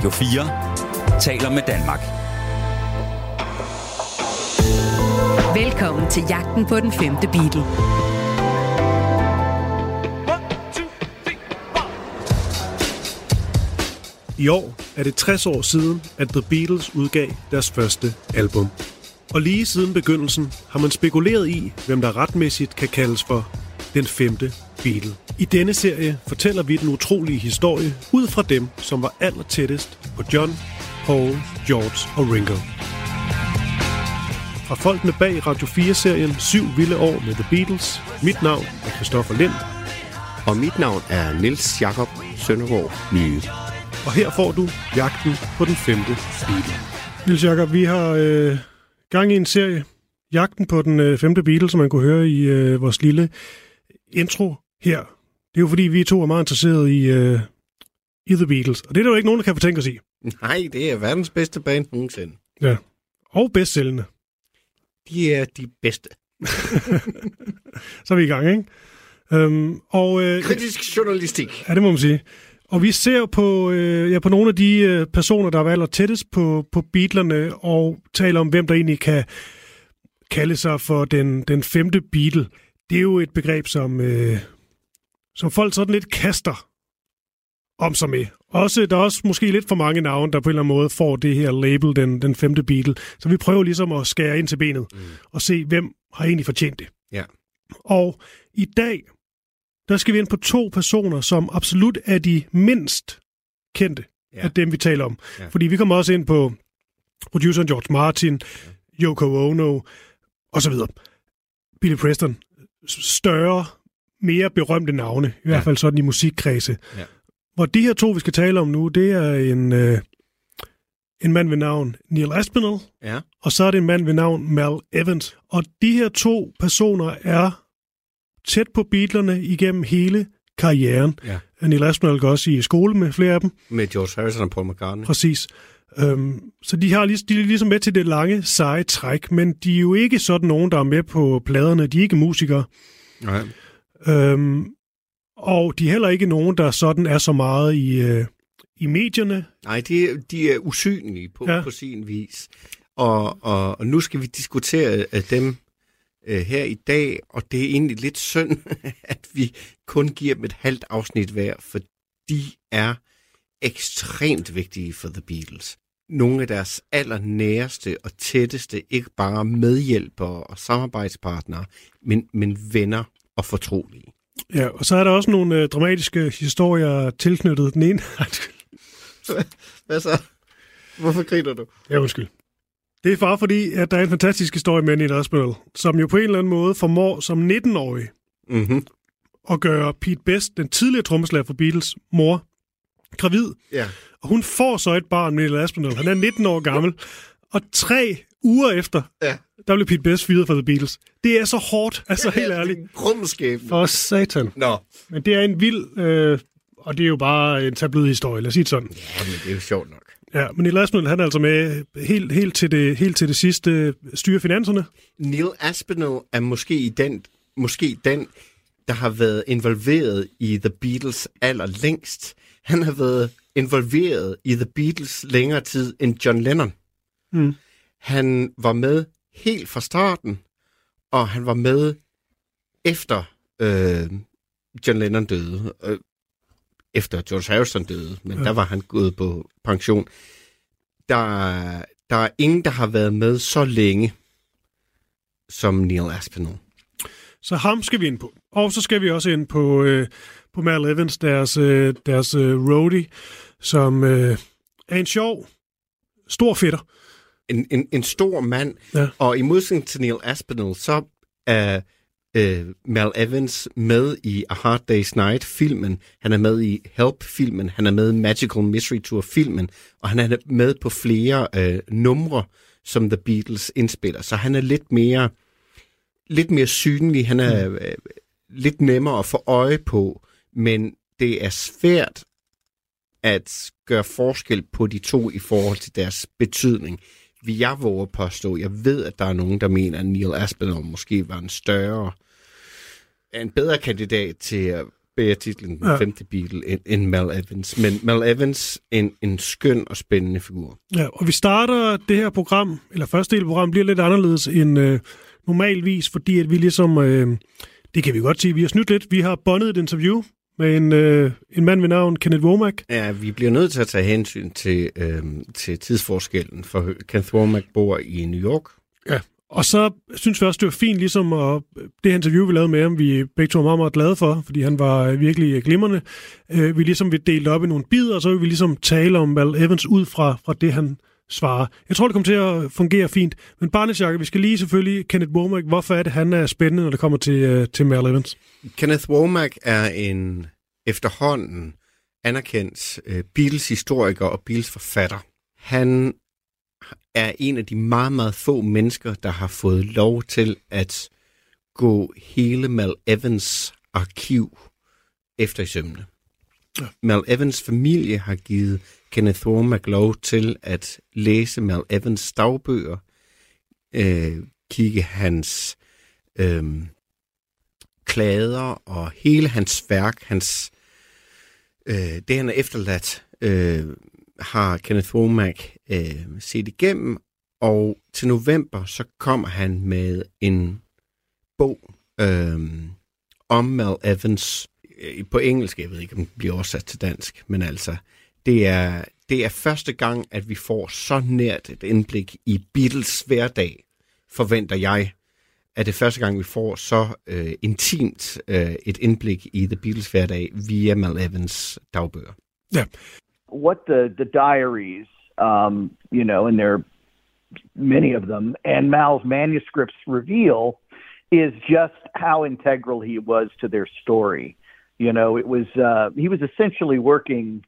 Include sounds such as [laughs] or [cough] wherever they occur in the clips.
Radio 4 taler med Danmark. Velkommen til jagten på den femte Beatle. I år er det 60 år siden, at The Beatles udgav deres første album. Og lige siden begyndelsen har man spekuleret i, hvem der retmæssigt kan kaldes for den femte Beatle. I denne serie fortæller vi den utrolige historie ud fra dem, som var aller tættest på John, Paul, George og Ringo. Fra folkene bag Radio 4-serien 7 vilde år med The Beatles. Mit navn er Christoffer Lind, Og mit navn er Nils Jakob Søndergaard Nye. og her får du jagten på den femte Beatle. Niels Jakob, vi har øh, gang i en serie, jagten på den øh, femte Beatle, som man kunne høre i øh, vores lille intro her. Det er jo fordi, vi to er meget interesserede i, øh, i The Beatles, og det er der jo ikke nogen, der kan fortænke os i. Nej, det er verdens bedste band nogensinde. Ja. Og bedst sælgende. De er de bedste. [laughs] Så er vi i gang, ikke? Øhm, og, øh, Kritisk journalistik. Ja, det må man sige. Og vi ser på, øh, ja, på nogle af de øh, personer, der er aller tættest på, på Beatlerne, og taler om, hvem der egentlig kan kalde sig for den, den femte Beatle. Det er jo et begreb, som, øh, som folk sådan lidt kaster om sig med. Også, der er også måske lidt for mange navne, der på en eller anden måde får det her label, den, den femte Beatle. Så vi prøver ligesom at skære ind til benet mm. og se, hvem har egentlig fortjent det. Ja. Og i dag, der skal vi ind på to personer, som absolut er de mindst kendte ja. Af dem, vi taler om. Ja. Fordi vi kommer også ind på produceren George Martin, ja. Yoko Ono og så videre. Billy Preston. Større, mere berømte navne, i ja. hvert fald sådan i musikkredse. Ja. Hvor de her to, vi skal tale om nu, det er en, øh, en mand ved navn Neil Aspinall, Ja. og så er det en mand ved navn Mal Evans. Og de her to personer er tæt på Beatlerne igennem hele karrieren. Ja. Neil Aspinall går også i skole med flere af dem, Med George Harrison og Paul McCartney. præcis. Øhm, så de, har, lig- de er ligesom med til det lange, seje træk, men de er jo ikke sådan nogen, der er med på pladerne. De er ikke musikere. Nej. Øhm, og de er heller ikke nogen, der sådan er så meget i, øh, i medierne. Nej, de, de er usynlige på, Ja. på sin vis. Og, og, og nu skal vi diskutere øh, dem øh, her i dag, og det er egentlig lidt synd, [laughs] at vi kun giver dem et halvt afsnit hver, for de er ekstremt vigtige for The Beatles. Nogle af deres allernæreste og tætteste, ikke bare medhjælpere og samarbejdspartnere, men, men venner og fortrolige. Ja, og så er der også nogle øh, dramatiske historier tilknyttet den ene. [laughs] Hvad så? Hvorfor griner du? Ja, undskyld. Det er bare fordi, at der er en fantastisk historie med Neil Aspinall, som jo på en eller anden måde formår som 19-årig Mm-hmm. at gøre Pete Best, den tidligere trommeslager for Beatles, mor, gravid. Ja. Og hun får så et barn med Neil Aspinall. Han er 19 år gammel. Og tre uger efter, Ja. der blev Pete Best fyret for The Beatles. Det er så hårdt, altså helt ærligt. Grumskab. For satan. Nå. Men det er en vild, øh, og det er jo bare en tabloid-historie, lad os sige det sådan. Ja, men det er jo sjovt nok. Ja, men Neil Aspinall, han er altså med helt, helt, til, det, helt til det sidste styre finanserne. Neil Aspinall er måske i den, måske den, der har været involveret i The Beatles allerlængst. Han har været involveret i The Beatles længere tid end John Lennon. Mm. Han var med helt fra starten, og han var med efter øh, John Lennon døde. Øh, efter George Harrison døde, men Ja. der var han gået på pension. Der, der er ingen, der har været med så længe som Neil Aspinall. Så ham skal vi ind på. Og så skal vi også ind på, øh, på Mal Evans, deres, øh, deres øh, roadie, som øh, er en sjov, stor fætter. En, en, en stor mand, Ja. og i modsætning til Neil Aspinall, så er øh, Mal Evans med i A Hard Day's Night-filmen, han er med i Help-filmen, han er med i Magical Mystery Tour-filmen, og han er med på flere øh, numre, som The Beatles indspiller. Så han er lidt mere, lidt mere synlig, han er øh, lidt nemmere at få øje på, men det er svært at gøre forskel på de to i forhold til deres betydning. Vi jeg våger påstå, jeg ved, at der er nogen, der mener, at Neil Aspinall måske var en større, en bedre kandidat til at bærer titlen den ja. femte Beatle end, end Mal Evans. Men Mal Evans en, en skøn og spændende figur. Ja, og vi starter det her program, eller første del af programmet, bliver lidt anderledes end øh, normalvis, fordi at vi ligesom, øh, det kan vi godt sige, vi har snydt lidt. Vi har bondet et interview med en, øh, en mand ved navn Kenneth Womack. Ja, vi bliver nødt til at tage hensyn til, øh, til tidsforskellen, for Kenneth Womack bor i New York. Ja, og så synes vi også, det var fint, ligesom at det interview, vi lavede med ham, vi begge to var meget, meget glade for, fordi han var virkelig glimrende. Øh, vi ligesom vil dele op i nogle bidder, og så vil vi ligesom tale om Val Evans ud fra, fra det, han svarer. Jeg tror, det kommer til at fungere fint. Men Barnesjakke, vi skal lige selvfølgelig Kenneth Womack. Hvorfor er det, han er spændende, når det kommer til, uh, til Mal Evans? Kenneth Womack er en efterhånden anerkendt uh, Beatles-historiker og Beatles-forfatter. Han er en af de meget, meget få mennesker, der har fået lov til at gå hele Mal Evans arkiv efter i sømne. Ja. Mal Evans familie har givet Kenneth Womack lov til at læse Mal Evans dagbøger, øh, kigge hans øh, klader og hele hans værk, hans øh, det han er efterladt, øh, har Kenneth Womack øh, set igennem, og til november så kommer han med en bog øh, om Mal Evans øh, på engelsk, jeg ved ikke, om den bliver oversat til dansk, men altså, det er, det er første gang, at vi får så nært et indblik i Beatles hverdag, forventer jeg, at det første gang, vi får så øh, intimt øh, et indblik i The Beatles hverdag via Mal Evans dagbøger. Ja. What the, the diaries, um, you know, and there are many of them, and Mal's manuscripts reveal is just how integral he was to their story. You know, it was, uh, he was essentially working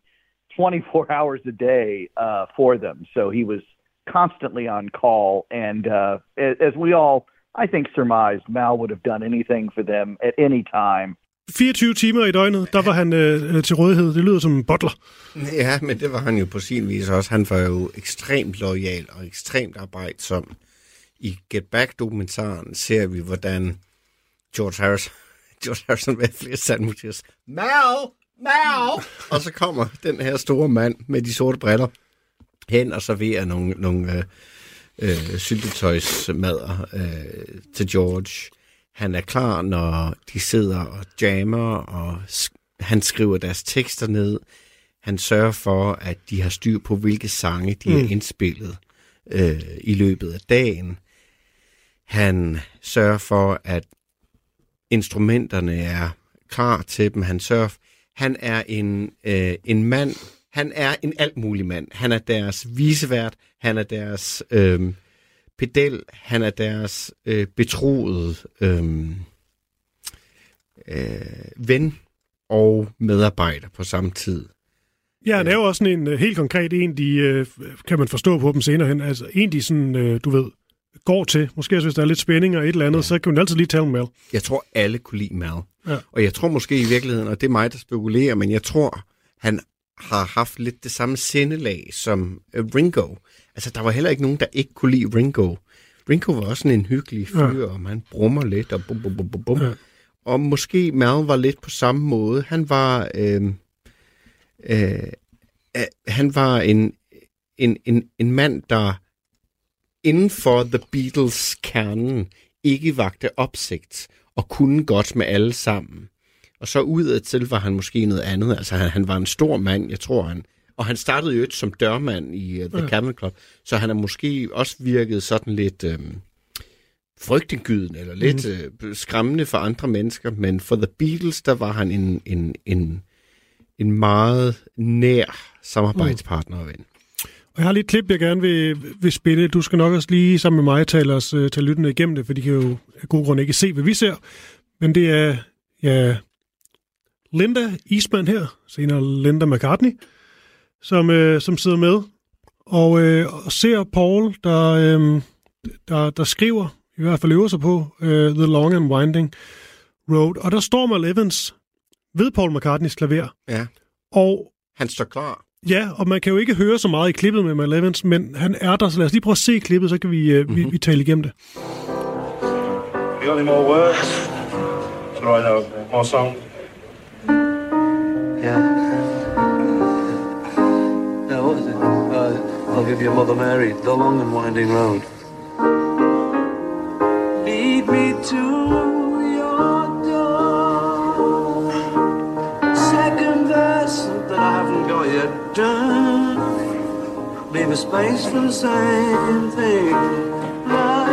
24 [laughs] hours a day uh, for them. So he was constantly on call. And uh, as we all, I think, surmised, Mal would have done anything for them at any time. 24 timer i døgnet, der var han øh, øh, til rådighed. Det lyder som en butler. Ja, men det var han jo på sin vis også. Han var jo ekstremt lojal og ekstremt arbejdsom. I Get Back-dokumentaren ser vi, hvordan George Harrison, [laughs] George Harrison med flere sandwiches. Mal! Mal! og så kommer den her store mand med de sorte briller hen og serverer nogle, nogle øh, øh, syltetøjsmadder øh, til George. Han er klar, når de sidder og jammer, og han skriver deres tekster ned. Han sørger for, at de har styr på, hvilke sange de mm. er indspillet øh, i løbet af dagen. Han sørger for, at instrumenterne er klar til dem. Han sørger han er en, øh, en mand, han er en alt mulig mand. Han er deres visevært, han er deres øh, pedel, han er deres øh, betroede øh, øh, ven og medarbejder på samme tid. Ja, han er jo også sådan en øh, helt konkret en, de, øh, kan man forstå på dem senere hen, altså en, de sådan, øh, du ved, går til. Måske hvis der er lidt spænding og et eller andet, ja. så kan man altid lige tale om Mal. Jeg tror, alle kunne lide Mal. Ja. Og jeg tror måske i virkeligheden, og det er mig, der spekulerer, men jeg tror, han har haft lidt det samme sindelag som uh, Ringo. Altså, der var heller ikke nogen, der ikke kunne lide Ringo. Ringo var også en hyggelig fyr, ja. og man brummer lidt, og bum, bum, bum, bum, bum. Ja. Og måske Mal var lidt på samme måde. Han var, øh, øh, øh, han var en, en, en, en mand, der inden for The Beatles kernen ikke vagte opsigt og kunne godt med alle sammen. Og så udad til var han måske noget andet. Altså han, han var en stor mand, jeg tror han. Og han startede jo som dørmand i uh, The ja. Camel Club, så han har måske også virket sådan lidt øh, frygtindgydende, eller lidt mm. øh, skræmmende for andre mennesker. Men for The Beatles, der var han en, en, en, en meget nær samarbejdspartner og ven. Jeg har lige et klip, jeg gerne vil, vil spille. Du skal nok også lige sammen med mig tale os uh, til lyttende igennem det, for de kan jo af god grund ikke se, hvad vi ser. Men det er ja, Linda Eastman her, senere Linda McCartney, som, uh, som sidder med og, uh, og ser Paul, der, uh, der, der skriver, i hvert fald øver sig på, uh, The Long and Winding Road. Og der står Mal Evans ved Paul McCartneys klaver. Ja. Og han står klar. Ja, og man kan jo ikke høre så meget i klippet med Mal Evans, men han er der, så lad os lige prøve at se klippet, så kan vi, mm-hmm. vi, mhm. vi tale igennem det. You got any more words? That's right, now. More song? Yeah. Now, what is it? Uh, I'll give you Mother Mary, the long and winding road. Lead me to your door. Second verse that I haven't got yet done. Leave a space for the same thing. Love.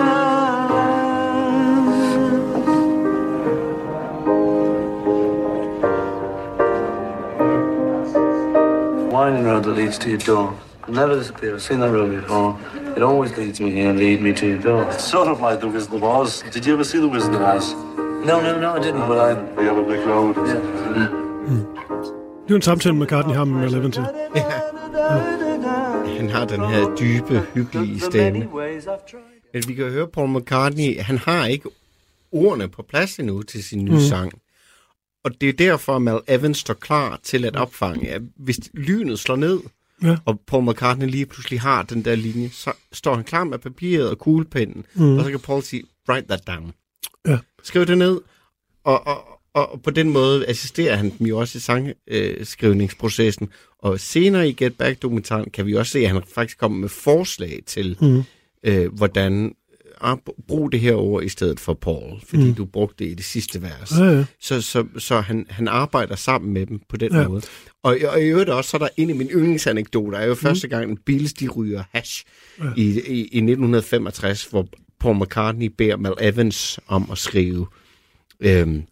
Winding road that leads to your door. Never disappear. I've seen that road before. It always leads me here, lead me to your door. It's sort of like the Wizard of Oz. Did you ever see the Wizard of Oz? No, no, no, I didn't, but I. The Yellow Brick Road. Yeah. Det er en samtale, McCartney har med Eleven til. Han har den her dybe, hyggelige stemme. Men vi kan høre Paul McCartney, han har ikke ordene på plads endnu til sin nye mm. sang. Og det er derfor, at Mal Evans står klar til at opfange. at Hvis lynet slår ned, Ja. og Paul McCartney lige pludselig har den der linje, så står han klar med papiret og kuglepennen, mm. og så kan Paul sige, write that down. Ja. Skriv det ned, og, og, og på den måde assisterer han dem jo også i sangskrivningsprocessen. Og senere i Get Back-dokumentaren kan vi også se, at han faktisk kommer med forslag til, mm. øh, hvordan ah, brug det her ord i stedet for Paul, fordi mm. du brugte det i det sidste vers. Ja, ja. Så, så, så han, han arbejder sammen med dem på den Ja. måde. Og, og i øvrigt også, så er der en af mine yndlingsanekdoter, er jo første gang, en Beatles, de ryger hash ja. i, i, i 1965, hvor Paul McCartney beder Mal Evans om at skrive, øhm,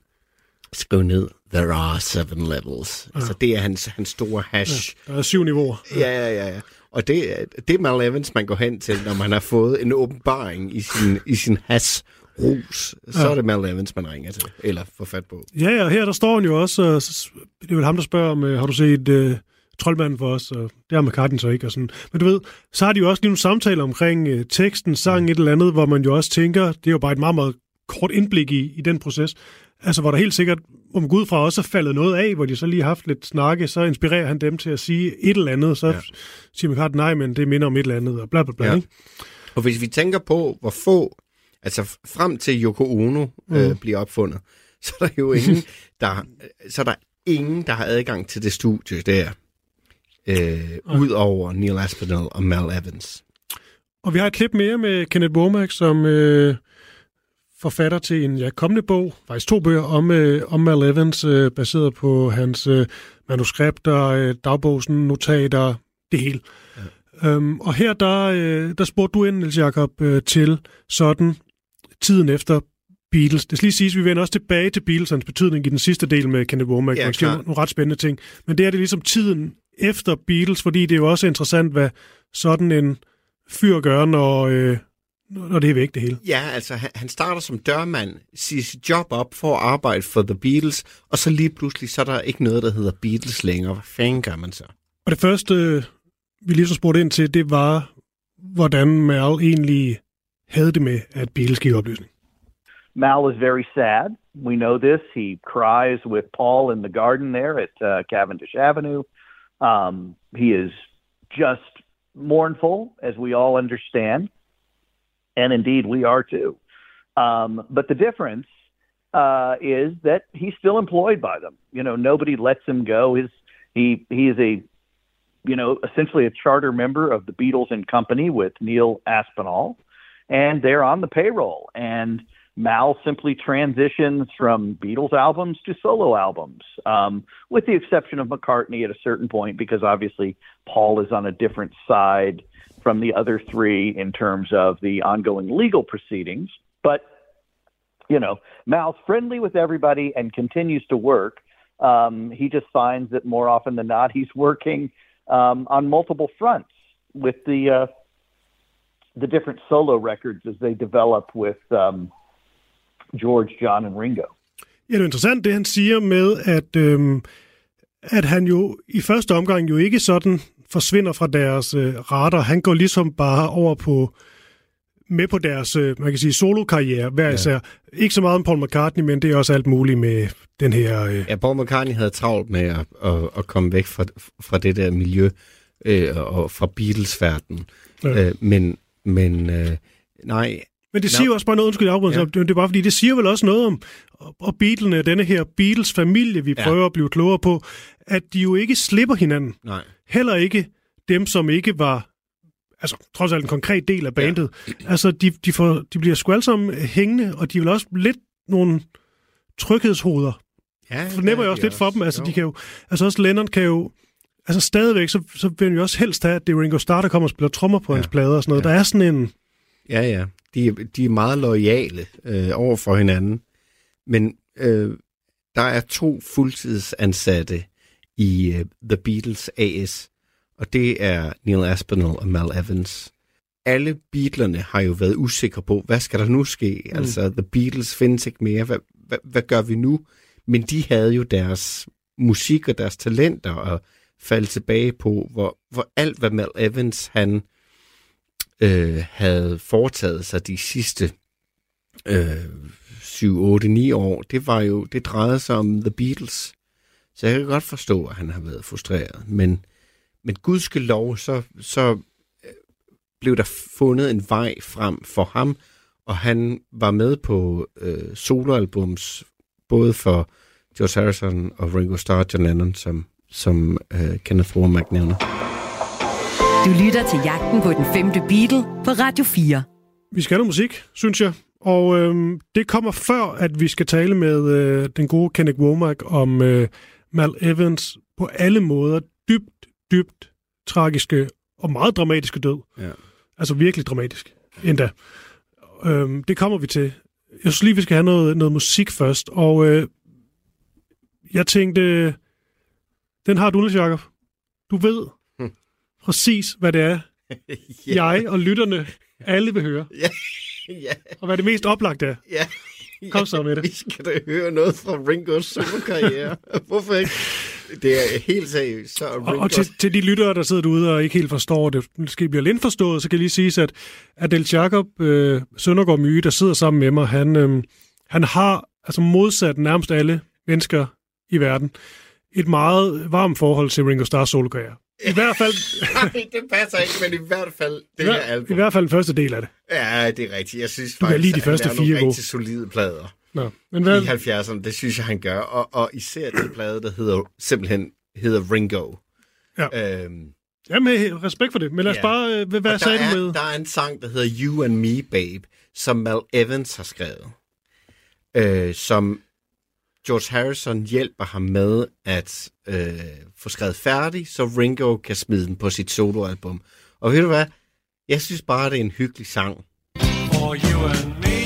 skrive ned, there are seven levels. Ja. Altså det er hans, hans store hash. Der er syv niveauer. Ja, ja, ja. ja. Og det, det er Mal Evans, man går hen til, når man har fået en åbenbaring i sin, i sin has rus. Så Ja. er det Mal Evans, man ringer til, eller får fat på. Ja, ja, her der står han jo også, og det er vel ham, der spørger om, øh, har du set øh, Troldmanden for os, og det har McCartney så ikke. Og sådan. Men du ved, så har de jo også lige nogle samtaler omkring øh, teksten, sang, et eller andet, hvor man jo også tænker, det er jo bare et meget, meget kort indblik i, i den proces. Altså, hvor der helt sikkert, hvor man går ud fra også er faldet noget af, hvor de så lige har haft lidt snakke, så inspirerer han dem til at sige et eller andet, så ja. Siger McCartney, nej, men det minder om et eller andet, og bla bla bla. Ja. Ikke? Og hvis vi tænker på, hvor få, altså frem til Yoko Ono øh, Mm. bliver opfundet, [laughs] så er der jo ingen, der, så er der ingen, der har adgang til det studie der, øh, ud over Neil Aspinall og Mal Evans. Og vi har et klip mere med Kenneth Womack, som øh, forfatter til en ja, kommende bog, faktisk to bøger, om, øh, om Mal Evans, øh, baseret på hans øh, manuskripter, øh, dagbogen, notater, det hele. Ja. Øhm, og her, der, øh, der spurgte du ind, Niels Jacob, øh, til sådan tiden efter Beatles. Det skal lige siges, vi vender også tilbage til Beatlesens betydning i den sidste del med Kenneth Womack, Ja, klart. nogle ret spændende ting. Men det er det ligesom tiden efter Beatles, fordi det er jo også interessant, hvad sådan en fyr gør, når, øh, når det er væk det hele. Ja, altså han, han starter som dørmand, siger sit job op for at arbejde for The Beatles, og så lige pludselig, så er der ikke noget, der hedder Beatles længere. Hvad fanden gør man så? Og det første, vi lige så spurgte ind til, det var, hvordan Mal egentlig havde det med, at Beatles gik opløsning. Mal was very sad. We know this. He cries with Paul in the garden there at uh, Cavendish Avenue. Um, he is just mournful, as we all understand. And indeed, we are too. Um, but the difference uh, is that he's still employed by them. You know, nobody lets him go. His he he is a you know essentially a charter member of the Beatles and Company with Neil Aspinall, and they're on the payroll. And Mal simply transitions from Beatles albums to solo albums, um, with the exception of McCartney at a certain point, because obviously Paul is on a different side from the other three in terms of the ongoing legal proceedings. But you know, Mal's friendly with everybody and continues to work. Um, he just finds that more often than not, he's working um, on multiple fronts with the uh, the different solo records as they develop with um, George, John, and Ringo. Ja, det er interessant, det han siger med, at, øhm, at han jo i første omgang jo ikke sådan forsvinder fra deres øh, radar. Han går ligesom bare over på med på deres, øh, man kan sige, solokarriere hver især. Ikke så meget om Paul McCartney, men det er også alt muligt med den her... Øh, Ja, Paul McCartney havde travlt med at, at, at komme væk fra, fra det der miljø øh, og fra Beatles-verdenen. Ja. Ja. Øh, men men øh, nej, Men det siger jo også bare noget, undskyld, afbrydelsen, Ja. ja. det er bare fordi, det siger vel også noget om, og Beatlene, denne her Beatles-familie, vi Ja. prøver at blive klogere på, at de jo ikke slipper hinanden. Nej. Heller ikke dem, som ikke var, altså trods alt en konkret del af bandet. Ja. Altså, de, de, får, de bliver sgu alle sammen hængende, og de vel også lidt nogle tryghedshoveder. Ja, Fornemmer jeg også lidt for dem. Altså, de kan jo, altså også Lennon kan jo, altså stadigvæk, så, så vil vi også helst have, at det er Ringo Starr, der kommer og spiller trommer på ja. hans plader og sådan noget. Ja. Der er sådan en, Ja, ja. De, er- de er meget loyale øh, over for hinanden. Men øh, der er to fuldtidsansatte i øh, The Beatles AS, og det er Neil Aspinall og Mal Evans. Alle Beatlerne har jo været usikre på, hvad skal der nu ske? Mm. Altså, The Beatles findes ikke mere. Hvad, hvad, hvad gør vi nu? Men de havde jo deres musik og deres talenter at falde tilbage på, hvor, hvor alt, hvad Mal Evans han øh, havde foretaget sig de sidste øh, 7, 8, 9 år, det var jo, det drejede sig om The Beatles. Så jeg kan godt forstå, at han har været frustreret. Men, men gudskelov, så, så øh, blev der fundet en vej frem for ham, og han var med på øh, soloalbums, både for George Harrison og Ringo Starr, John Lennon, som, som øh, Kenneth Womack nævner. Du lytter til Jagten på den femte Beatle på Radio 4. vi skal have noget musik, synes jeg. Og øhm, det kommer før, at vi skal tale med øh, den gode Kenneth Womack om øh, Mal Evans på alle måder dybt, dybt tragiske og meget dramatiske død. Ja. Altså virkelig dramatisk endda. Øhm, det kommer vi til. Jeg synes lige, vi skal have noget, noget musik først. Og øh, jeg tænkte, den har du, Niels Jacob. Du ved Hmm. præcis, hvad det er, [laughs] jeg og lytterne alle vil høre. ja, [laughs] ja, Og hvad det mest oplagt er. ja. Kom så med det. [laughs] Vi skal da høre noget fra Ringos solokarriere. Hvorfor ikke? Det er helt seriøst. Så er Og, og til, til de lyttere, der sidder derude og ikke helt forstår det, måske bliver lidt forstået, så kan lige sige, at Adel Jacob øh, Søndergaard Myge, der sidder sammen med mig, han, øh, han har altså modsat nærmest alle mennesker i verden, et meget varmt forhold til Ringo Starrs solokarriere. I hvert fald, [laughs] Nej, det passer ikke, men i hvert fald det her album. i hvert fald den første del af det. Ja, det er rigtigt. Jeg synes Du faktisk, lide de han første laver nogle fire gode. rigtig solide plader Nå. Men hvad, i 70'erne. Det synes jeg, han gør. Og, og især den plade, der hedder, simpelthen hedder Ringo. Ja. Øhm, ja, med respekt for det, men lad os Ja. bare, øh, hvad, hvad sagde der du er, med? Der er en sang, der hedder You and Me, Babe, som Mal Evans har skrevet. Øh, som George Harrison hjælper ham med at øh, få skrevet færdig, så Ringo kan smide den på sit soloalbum. Og ved du hvad? Jeg synes bare, det er en hyggelig sang. For you and me,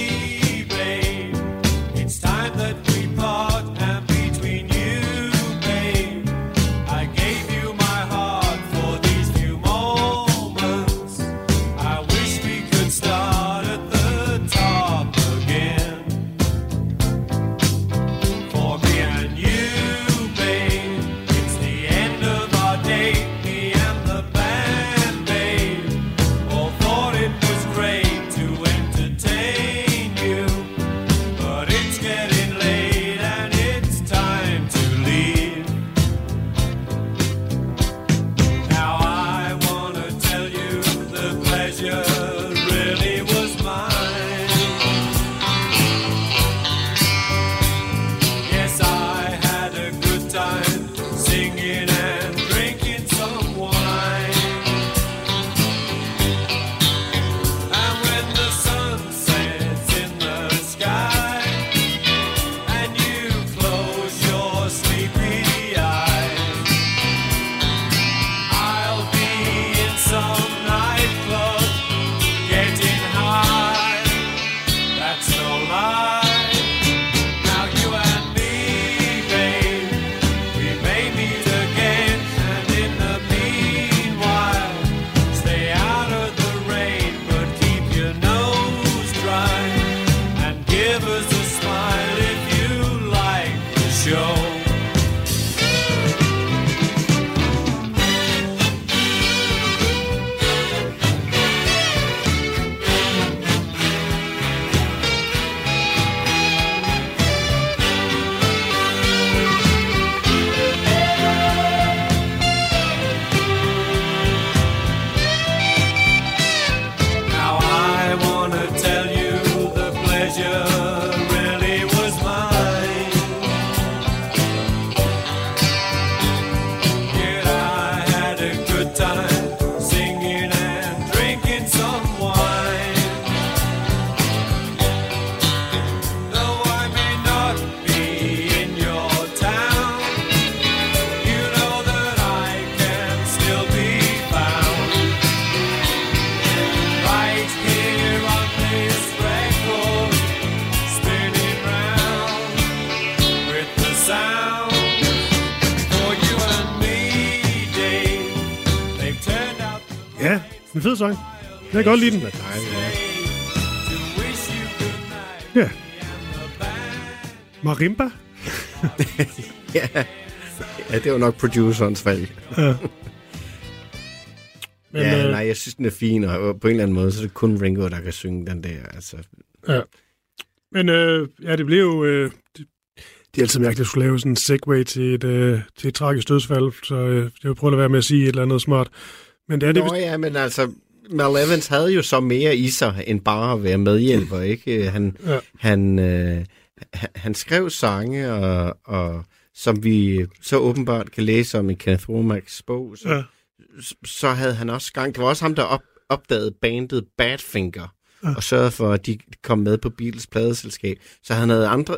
kan godt lide den. Ja. Marimba? [laughs] ja. ja, det var nok producerens valg. Ja. [laughs] Men, ja, øh... nej, jeg synes, den er fin, og på en eller anden måde, så er det kun Ringo, der kan synge den der. Altså. Ja. Men øh, ja, det blev jo... Øh, det, det er altid mærkeligt at skulle lave sådan en segway til et, øh, til et tragisk dødsfald, så øh, jeg vil prøve at være med at sige et eller andet smart. Men det er det, Nå ja, men altså, Mal Evans havde jo så mere i sig, end bare at være medhjælper, ikke? Han, Ja. han, øh, han, skrev sange, og, og som vi så åbenbart kan læse om i Kenneth Womack's bog, så, Ja. så havde han også gang... Det var også ham, der op, opdagede bandet Badfinger, ja. og sørgede for, at de kom med på Beatles pladeselskab. Så han havde andre,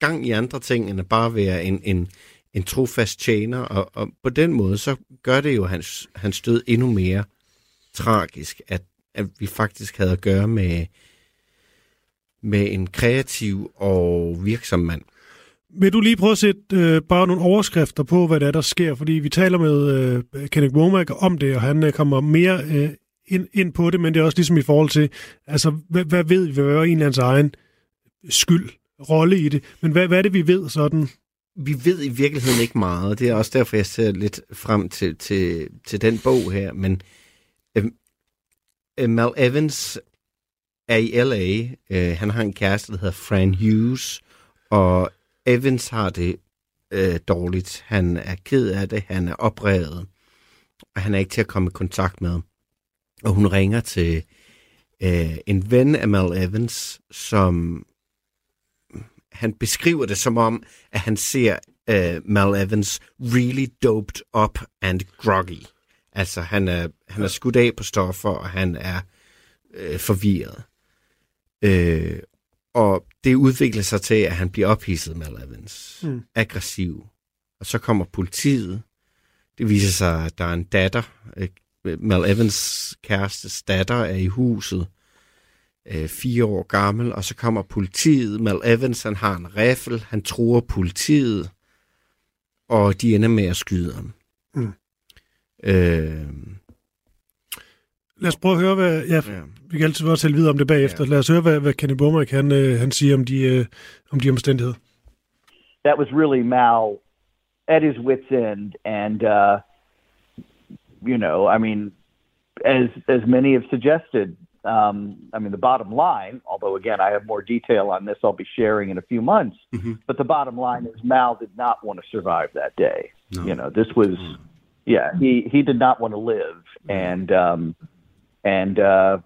gang i andre ting, end at bare være en, en, en trofast tjener, og, og på den måde, så gør det jo hans, hans død endnu mere tragisk, at, at vi faktisk havde at gøre med, med en kreativ og virksom mand. Vil du lige prøve at sætte øh, bare nogle overskrifter på, hvad der er, der sker? Fordi vi taler med øh, Kenneth Womack om det, og han øh, kommer mere øh, ind, ind på det, men det er også ligesom i forhold til, altså, hvad, hvad ved vi, hvad er en af hans egen skyld, rolle i det? Men hvad, hvad er det, vi ved sådan? Vi ved i virkeligheden ikke meget. Det er også derfor, jeg ser lidt frem til, til, til den bog her. Men Øh, Mal Evans er i L.A. Øh, han har en kæreste, der hedder Fran Hughes, og Evans har det øh, dårligt. Han er ked af det, han er oprevet, og han er ikke til at komme i kontakt med. Og hun ringer til øh, en ven af Mal Evans, som han beskriver det som om, at han ser øh, Mal Evans really doped up and groggy. Altså, han er, han er skudt af på stoffer, og han er øh, forvirret. Øh, og det udvikler sig til, at han bliver ophidset, Mal Evans. Mm. Aggressiv. Og så kommer politiet. Det viser sig, at der er en datter. Øh, Mal Evans kærestes datter er i huset. Øh, fire år gammel. Og så kommer politiet. Mal Evans, han har en riffel. Han truer politiet. Og de ender med at skyde ham. Mm. Øh, Lad os prøve at høre, hvad... Ja, ja. vi kan altid også tale videre om det bagefter. Ja. Lad os høre, hvad, hvad Kenneth Womack han, øh, han siger om de, øh, om de omstændigheder. that was really Mal at his wits' end, and uh, you know, I mean, as as many have suggested, um, I mean, the bottom line. Although again, I have more detail on this, I'll be sharing in a few months. But the bottom line is Mal did not want to survive that day. You know, this was, yeah, he he did not want to live, and um, and uh,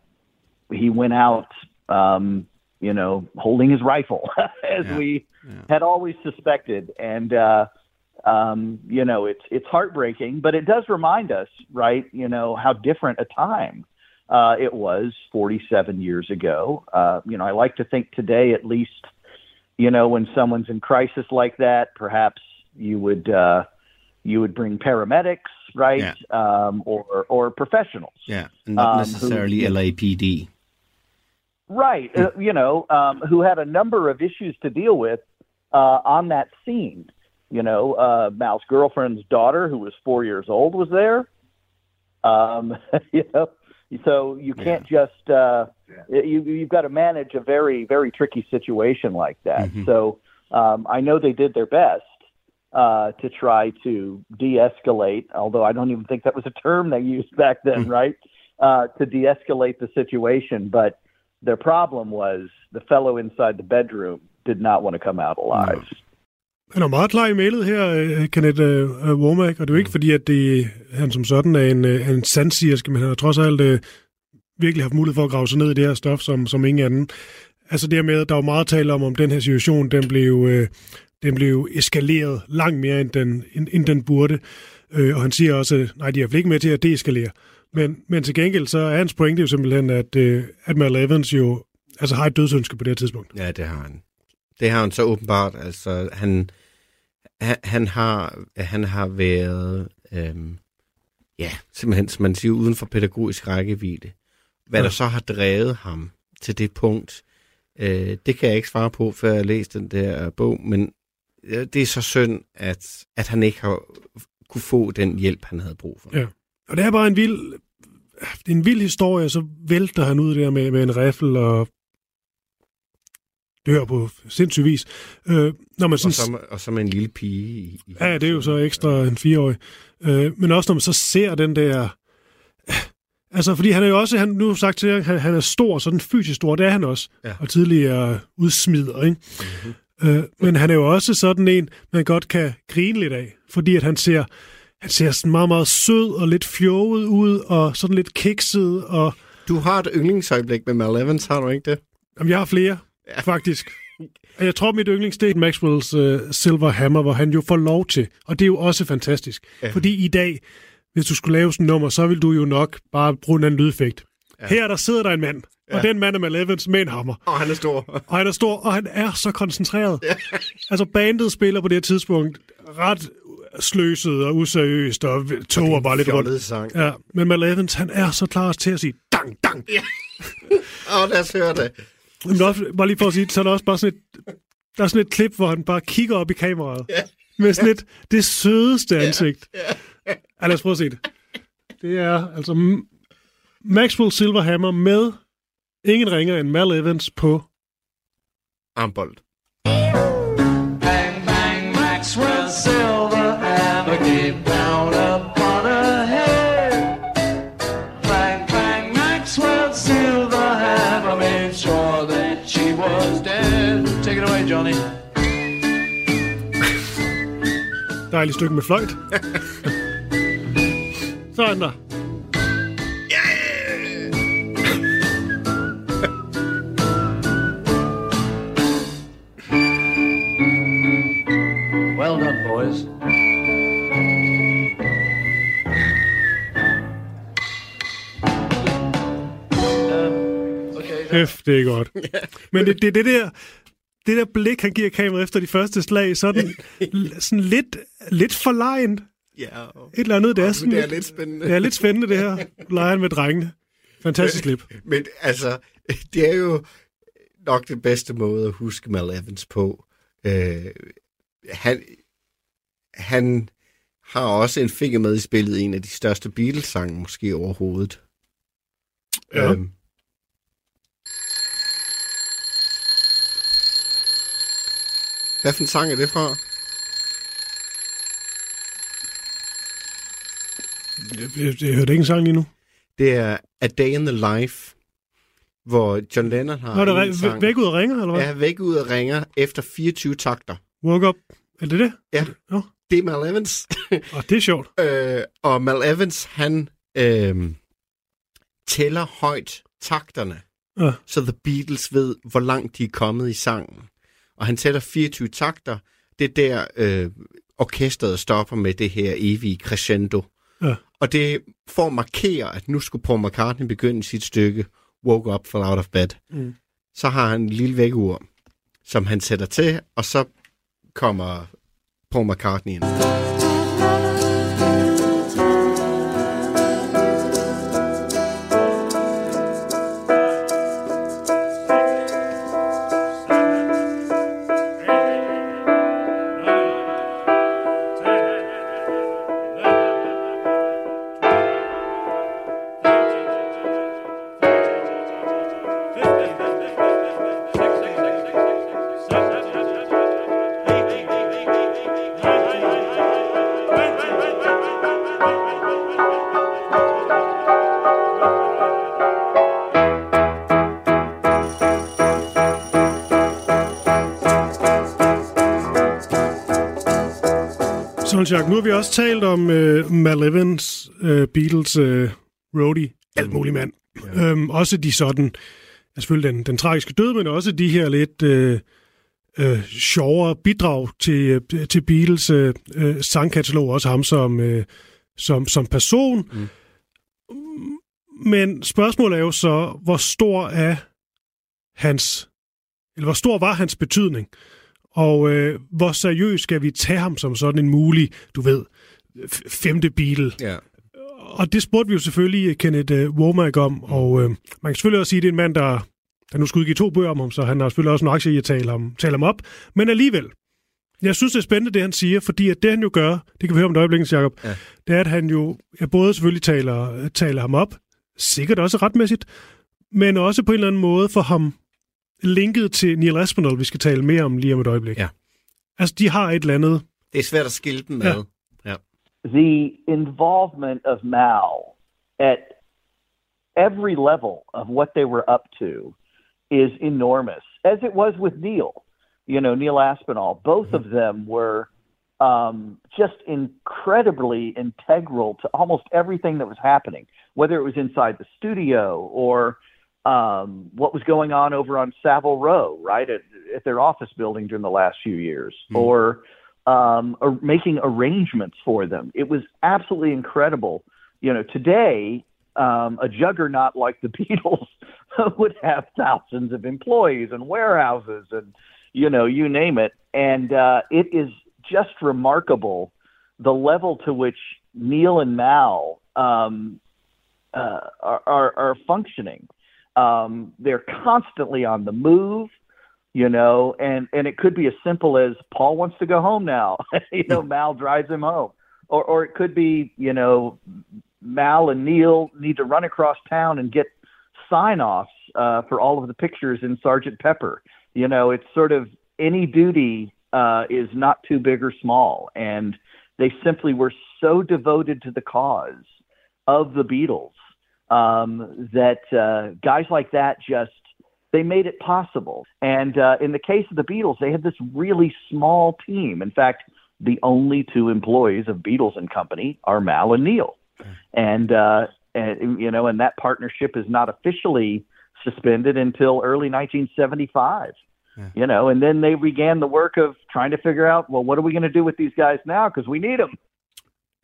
he went out, um, you know, holding his rifle, [laughs] as Yeah. we had always suspected. And uh, um, you know, it's it's heartbreaking, but it does remind us, right? You know, how different a time uh, it was 47 years ago. Uh, you know, I like to think today, at least, you know, when someone's in crisis like that, perhaps you would. Uh, you would bring paramedics, right, um, or or professionals. yeah, not Um, necessarily who- LAPD. right uh, you know um, who had a number of issues to deal with uh, on that scene. You know uh, mal's girlfriend's daughter who was four years old was there. Um, [laughs] you know so you can't just uh, you, you've got to manage a very very tricky situation like that. So um, i know they did their best uh, to try to de-escalate although i don't even think that was a term they used back then right uh, to de-escalate the situation but their problem was the fellow inside the bedroom did not want to come out alive. Han er meget klar i mailet her, øh, Kenneth øh, øh, Womack, og det er jo ikke fordi, at det, han som sådan er en, en sandsigerske, men han har trods alt øh, virkelig haft mulighed for at grave sig ned i det her stof, som, som ingen anden. Altså det her med, at der var meget tale om, om den her situation, den blev, øh, den blev eskaleret langt mere, end den, end, end den burde. Øh, og han siger også, nej, de er ikke med til at deeskalere. Men, men til gengæld, så er hans pointe jo simpelthen, at, øh, at Mal Evans jo altså har et dødsønske på det her tidspunkt. Ja, det har han. Det har han så åbenbart. Altså, han, han, han, har, han har været, øhm, ja, simpelthen, som man siger, uden for pædagogisk rækkevidde. Hvad Ja. der så har drevet ham til det punkt, øh, det kan jeg ikke svare på, før jeg har læst den der bog, men det er så synd, at, at han ikke har kunne få den hjælp, han havde brug for. Ja. Og det er bare en vild... det er en vild historie, så vælter han ud der med, med en riffel og dør på sindssyg vis. Øh, når man Og sådan, så, med- og så med en lille pige i, i ja, det er jo så ekstra en fireårig. Øh, men også når man så ser den der... Altså, fordi han er jo også, han, nu har sagt til jer, han, han er stor, sådan fysisk stor, det er han også. Ja. Og tidligere udsmider, ikke? Mm-hmm. Øh, men han er jo også sådan en, man godt kan grine lidt af, fordi at han ser, han ser sådan meget, meget sød og lidt fjollet ud, og sådan lidt kikset, og Du har et yndlingsøjeblik med Mal Evans, har du ikke det? Jamen, jeg har flere, ja. faktisk. Jeg tror, mit yndlings, det er Maxwells uh, Silver Hammer, hvor han jo får lov til. Og det er jo også fantastisk. Ja. Fordi i dag, hvis du skulle lave sådan et nummer, så vil du jo nok bare bruge en anden lydeffekt. Ja. Her der sidder der en mand, ja. og den mand er Mal Evans med en hammer. Og han er stor. Og han er stor, og han er så koncentreret. Ja. altså, bandet spiller på det her tidspunkt ret sløset og useriøst, og toger bare lidt rundt. Sang. Ja, men Mal Evans, han er så klar til at sige, dang, dang. Ja. Åh, lad os høre det. Men også, bare lige for at sige, så er der også bare sådan et, der er sådan et klip, hvor han bare kigger op i kameraet. Ja. Med sådan et, det sødeste ansigt. Ja. ja. lad os prøve at se det. Det er altså Maxwell Silverhammer med ingen ringer end Mal Evans på Armbold. Bang, bang, Maxwell Silver hammer came down upon her head. Bang, bang, Maxwell Silver hammer made sure that she was dead. Take it away, Johnny. dejligt stykke med fløjt. [laughs] Sådan der. Kæft, det er godt. [laughs] Men det, det, det der... Det der blik, han giver kameraet efter de første slag, sådan, [laughs] sådan lidt, lidt forlegent. Ja, Et eller andet, det er sådan det er lidt spændende. Det er lidt spændende, det her. [laughs] Leger han med drengene. Fantastisk klip. Men altså, det er jo nok den bedste måde at huske Mal Evans på. Øh, han, han har også en finger med i spillet en af de største Beatles-sange måske overhovedet. Ja. Øhm, hvad for en sang er det fra? Jeg, jeg, jeg hørte ikke en sang lige nu. Det er A Day in the Life, hvor John Lennon har Nå, der en er sang. væk ud og ringer, eller hvad? Ja, væk ud og ringer efter 24 takter. Woke up. Er det det? Ja, Nå, det er Mal Evans. [laughs] og det er sjovt. øh, og Mal Evans, han øh, tæller højt takterne, Ja. så The Beatles ved, hvor langt de er kommet i sangen. Og han tæller 24 takter. Det er der, øh, orkestret stopper med det her evige crescendo. Ja. Og det at markere, at nu skulle Paul McCartney begynde sit stykke Woke Up, Fell Out of Bed. Mm. Så har han en lille vækkeur, som han sætter til, og så kommer Paul McCartney ind. Solskjaer, nu har vi også talt om uh, Mal Evans, uh, Beatles, uh, roadie, alt muligt mand. Ja. Um, også de sådan, ja, selvfølgelig den, den tragiske død, men også de her lidt uh, uh, sjovere bidrag til, uh, til Beatles uh, uh, sangkatalog, også ham som, uh, som, som person. Mm. Men spørgsmålet er jo så, hvor stor er hans, eller hvor stor var hans betydning? Og øh, hvor seriøst skal vi tage ham som sådan en mulig, du ved, femte Beatle? Ja. Og det spurgte vi jo selvfølgelig Kenneth øh, Womack om, og øh, man kan selvfølgelig også sige, at det er en mand, der, der nu skal udgive to bøger om ham, så han har selvfølgelig også en aktie i at tale ham, tale ham op. Men alligevel, jeg synes, det er spændende, det han siger, fordi at det han jo gør, det kan vi høre om et øjeblik, Jacob, Ja. det er, at han jo ja, både selvfølgelig taler, taler ham op, sikkert også retmæssigt, men også på en eller anden måde for ham linket til Neil Aspinall, vi skal tale mere om lige om et øjeblik. Ja. Altså, de har et eller andet... Det er svært at skille dem Ja. med. Ja. the involvement of Mao at every level of what they were up to is enormous, as it was with Neil. You know, Neil Aspinall. Both of them were um, just incredibly integral to almost everything that was happening, whether it was inside the studio or um, what was going on over on Savile Row, right at, at their office building during the last few years, or um, or making arrangements for them. It was absolutely incredible. You know, today um, a juggernaut like the [laughs] Beatles [laughs] would have thousands of employees and warehouses and you know you name it, and uh, it is just remarkable the level to which Neil and Mal um, uh, are, are, are functioning. Um, they're constantly on the move you know, and and it could be as simple as Paul wants to go home now. [laughs] you know, Mal drives him home, or or it could be you know, Mal and Neil need to run across town and get sign offs uh, for all of the pictures in Sergeant Pepper. You know, it's sort of any duty uh, is not too big or small, and they simply were so devoted to the cause of the Beatles um, that uh, guys like that just they made it possible. And uh, in the case of the Beatles, they had this really small team. In fact, the only two employees of Beatles and Company are Mal and Neil, and uh, and you know, and that partnership is not officially suspended until early 1975. You know, and then they began the work of trying to figure out, well, what are we going to do with these guys now? Because we need them.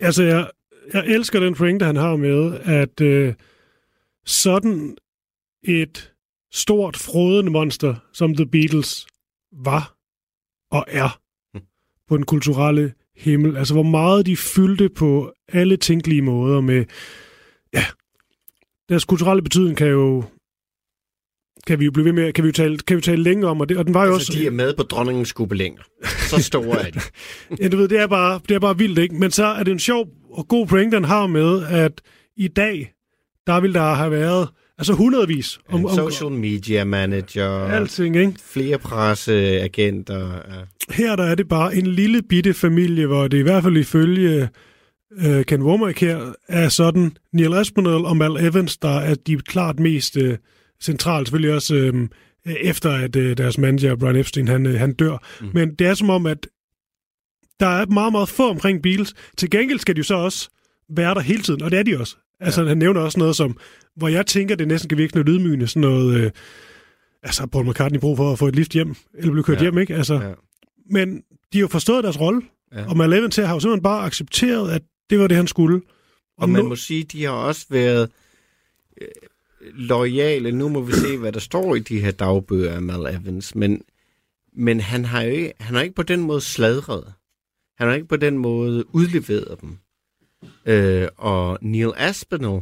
Altså, jeg, jeg elsker den pointe, han har med, at øh, sådan et stort, frodende monster, som The Beatles var og er på den kulturelle himmel. Altså, hvor meget de fyldte på alle tænkelige måder med... Ja, deres kulturelle betydning kan jo... Kan vi jo blive ved med, kan vi jo tale, kan vi tale længe om, og, det, og den var jo Altså, også... de er med på dronningens skubelænger. Så store er de. [laughs] Ja, du ved, det er, bare, det er bare vildt, ikke? Men så er det en sjov og god point, den har med, at i dag, der vil der have været altså hundredvis om, En om social media manager, alting, ikke? flere presseagenter. Ja. Her der er det bare en lille bitte familie, hvor det i hvert fald ifølge øh, Ken Womack her, er sådan Neil Aspinall og Mal Evans, der er de klart mest øh, centralt, selvfølgelig også øh, efter at øh, deres manager Brian Epstein, han, øh, han dør. Mm. Men det er som om, at der er meget, meget få omkring Beatles. Til gengæld skal de jo så også være der hele tiden, og det er de også. Altså, ja. han nævner også noget som, hvor jeg tænker, det næsten kan virke noget lydmygende, sådan noget, øh, altså Paul McCartney brug for at få et lift hjem, eller blive kørt Ja. hjem, ikke? Altså, Ja. Men de har jo forstået deres rolle, Ja. og Mal Evans her har jo simpelthen bare accepteret, at det var det, han skulle. Og man nu- må sige, de har også været øh, lojale. Nu må vi se, hvad der står i de her dagbøger af Mal Evans. Men, men han, har jo ikke, han har ikke på den måde sladret. Han har ikke på den måde udleveret dem. Øh, og Neil Aspinall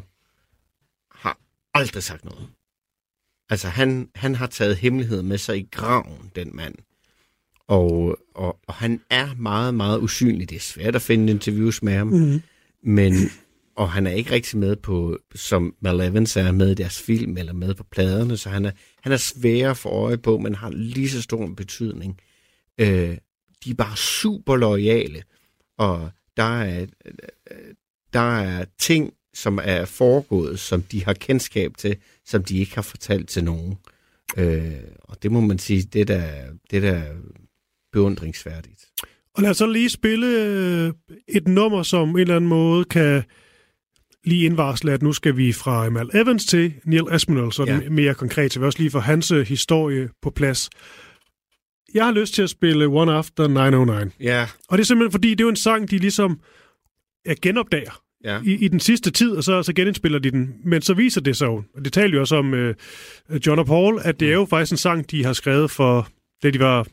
har aldrig sagt noget. Altså, han, han har taget hemmeligheden med sig i graven, den mand. Og, og, og han er meget, meget usynlig. Det er svært at finde interviews med ham. Mhm. Men, og han er ikke rigtig med på, som Mal Evans er med i deres film, eller med på pladerne, så han er, han er svær for øje på, men har lige så stor en betydning. Øh, de er bare super lojale, og der er, øh, der er ting, som er foregået, som de har kendskab til, som de ikke har fortalt til nogen. Øh, og det må man sige, det er da, det er da beundringsværdigt. Og lad os så lige spille øh, et nummer, som en eller anden måde kan lige indvarsle, at nu skal vi fra Mal Evans til Neil Aspinall, sådan Ja. mere konkret, så vi også lige får hans øh, historie på plads. Jeg har lyst til at spille One After 909. Ja, Og det er simpelthen fordi, det er jo en sang, de ligesom ja, genopdager ja. i, i den sidste tid, og så, så genindspiller de den. Men så viser det sig jo, og det talte jo også om øh, John og Paul, at det er jo faktisk en sang, de har skrevet for, da de var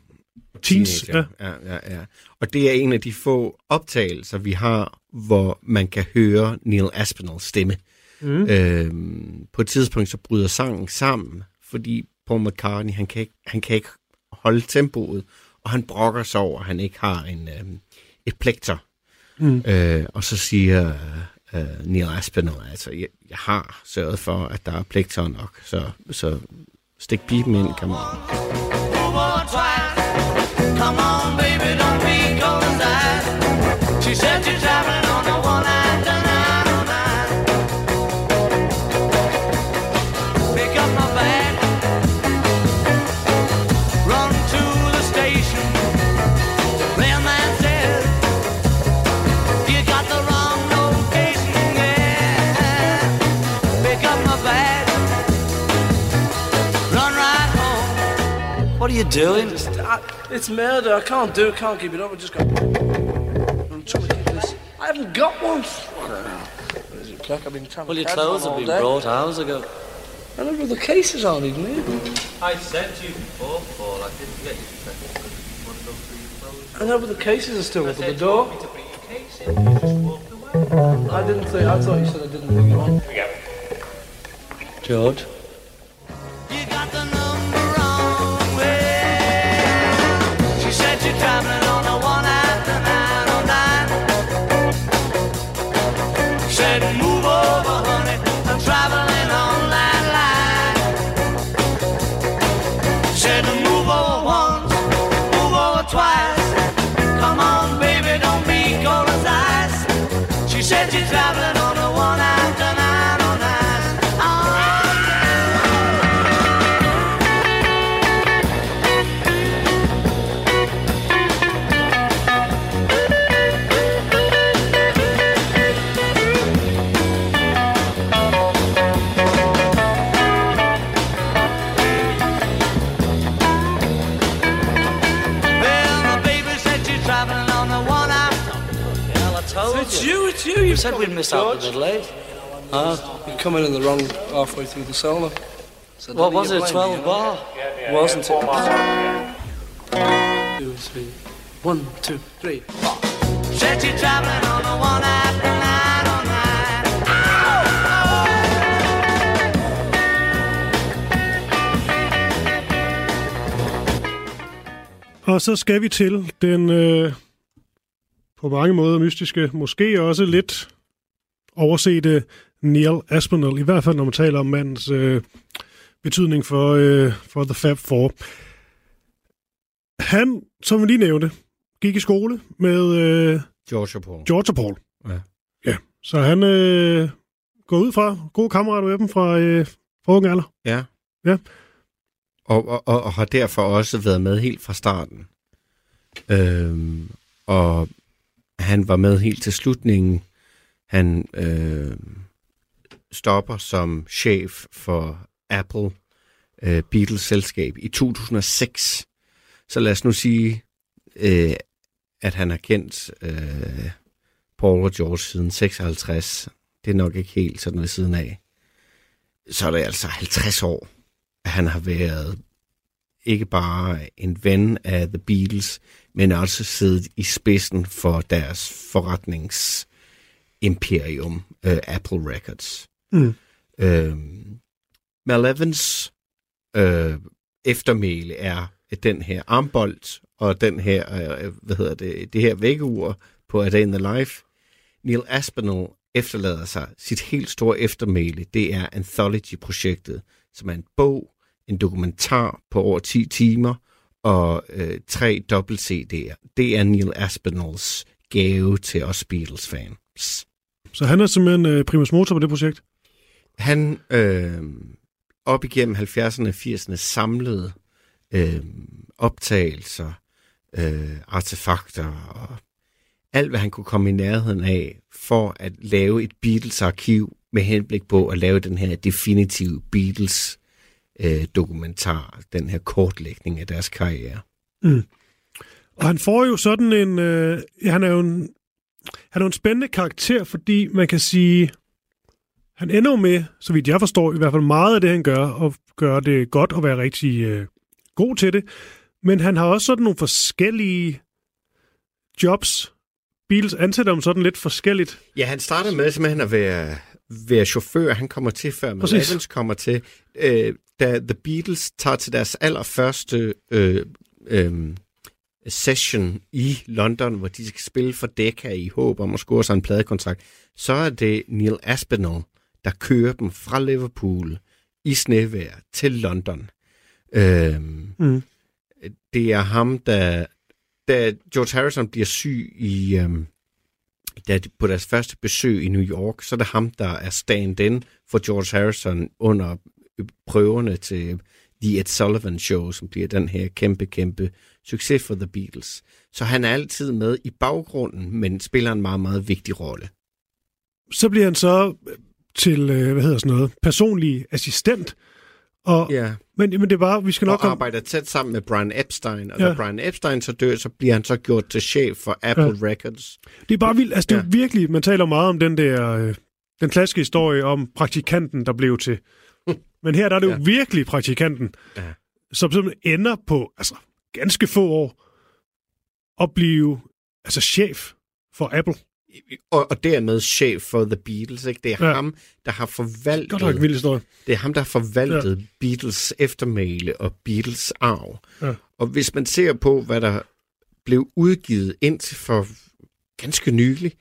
teens. Ja. Ja, ja, ja. Og det er en af de få optagelser, vi har, hvor man kan høre Neil Aspinalls stemme. Mm. Øhm, på et tidspunkt så bryder sangen sammen, fordi Paul McCartney, han kan ikke, han kan ikke holde tempoet, og han brokker sig over, at han ikke har en, øhm, et plekter. Mm. Øh, og så siger øh, Neil Aspinall. Altså, jeg, jeg har sørget for, at der er plekter nok, så, så stik pipen ind. Move on. Come on, baby, don't be cold ice. She said she's traveling What are you doing? Just, I, it's murder. I can't do it. Can't keep it up. I just got. I'm trying to keep this. I haven't got one. Where is it, Clark? I've been trying Well, your clothes have been day. brought hours ago. I don't know where the cases are, even here. I said to you before, Paul, I didn't get you to check it because you want to go through your clothes. I know where the cases are still I up at said the you door. want me to bring your case in, you just walked away. I didn't think. I thought you said I didn't bring you on. George? Said we'd miss out a bit late. Huh? You're coming in the wrong halfway through the solo. So What don't was you it, blame 12 me, you know? bar? Wasn't it? Two, three. One, two, three. Said she's traveling on the one after 909. Og så skal vi til den øh, på mange måder mystiske, måske også lidt oversete Neil Aspinall, i hvert fald når man taler om mandens øh, betydning for, øh, for The Fab Four. Han, som vi lige nævnte, gik i skole med øh, George og Paul. George og Paul. Ja. ja. Så han øh, går ud fra gode kammerater med dem fra, øh, fra unge alder. Ja. Ja. Og, og, og, og har derfor også været med helt fra starten. Øhm, og han var med helt til slutningen. Han øh, stopper som chef for Apple øh, Beatles selskab i 2006. Så lad os nu sige, øh, at han har kendt øh, Paul og George siden 56. Det er nok ikke helt sådan ved siden af. Så er det altså 50 år, at han har været ikke bare en ven af The Beatles, men også siddet i spidsen for deres forretningsimperium, øh, Apple Records. Mm. Øh, Mal Evans øh, eftermæle er den her armbold, og den her, øh, hvad hedder det, det her vækkeur på A Day in the Life. Neil Aspinall efterlader sig sit helt store eftermæle. Det er Anthology-projektet, som er en bog, en dokumentar på over 10 timer og øh, tre dobbelt CD'er. Det er Neil Aspinalls gave til os Beatles-fans. Så han er simpelthen øh, primus motor på det projekt. Han øh, op igennem 70'erne og 80'erne samlede øh, optagelser, øh, artefakter og alt, hvad han kunne komme i nærheden af, for at lave et Beatles-arkiv med henblik på at lave den her definitive Beatles øh, dokumentar, den her kortlægning af deres karriere. Mm. Og han får jo sådan en... Øh, han er jo en, han er jo en spændende karakter, fordi man kan sige... Han ender jo med, så vidt jeg forstår, i hvert fald meget af det, han gør, og gør det godt og være rigtig øh, god til det. Men han har også sådan nogle forskellige jobs. Beatles ansætter ham sådan lidt forskelligt. Ja, han starter med simpelthen at være, være chauffør. Han kommer til, før Præcis. Evans kommer til. Øh, da The Beatles tager til deres allerførste øh, øh, session i London, hvor de skal spille for Decca i håb om at score sig en pladekontrakt, så er det Neil Aspinall, der kører dem fra Liverpool i snevejr til London. Øhm, Mm. det er ham, der... Da George Harrison bliver syg i... Øhm, da de, på deres første besøg i New York, så er det ham, der er stand-in for George Harrison under prøverne til The Ed Sullivan Show, som bliver den her kæmpe, kæmpe succes for The Beatles. Så han er altid med i baggrunden, men spiller en meget, meget vigtig rolle. Så bliver han så til, øh, hvad hedder sådan noget, personlig assistent. Og, Ja. men, men det er bare, vi skal nok og arbejder tæt sammen med Brian Epstein, og Ja. da Brian Epstein så dør, så bliver han så gjort til chef for Apple ja. Records. Det er bare vildt. Altså, det er virkelig, man taler meget om den der, øh, den klassiske historie om praktikanten, der blev til. Men her der er det jo Ja. virkelig praktikanten, Ja. som simpelthen ender på, altså ganske få år, at blive altså chef for Apple. Og, og dermed chef for The Beatles. Ikke? Det er Ja. ham, der har forvaltet... Godt nok vild historie. Det er ham, der har forvaltet ja. Beatles eftermæle og Beatles arv. Ja. Og hvis man ser på, hvad der blev udgivet indtil for ganske nylig,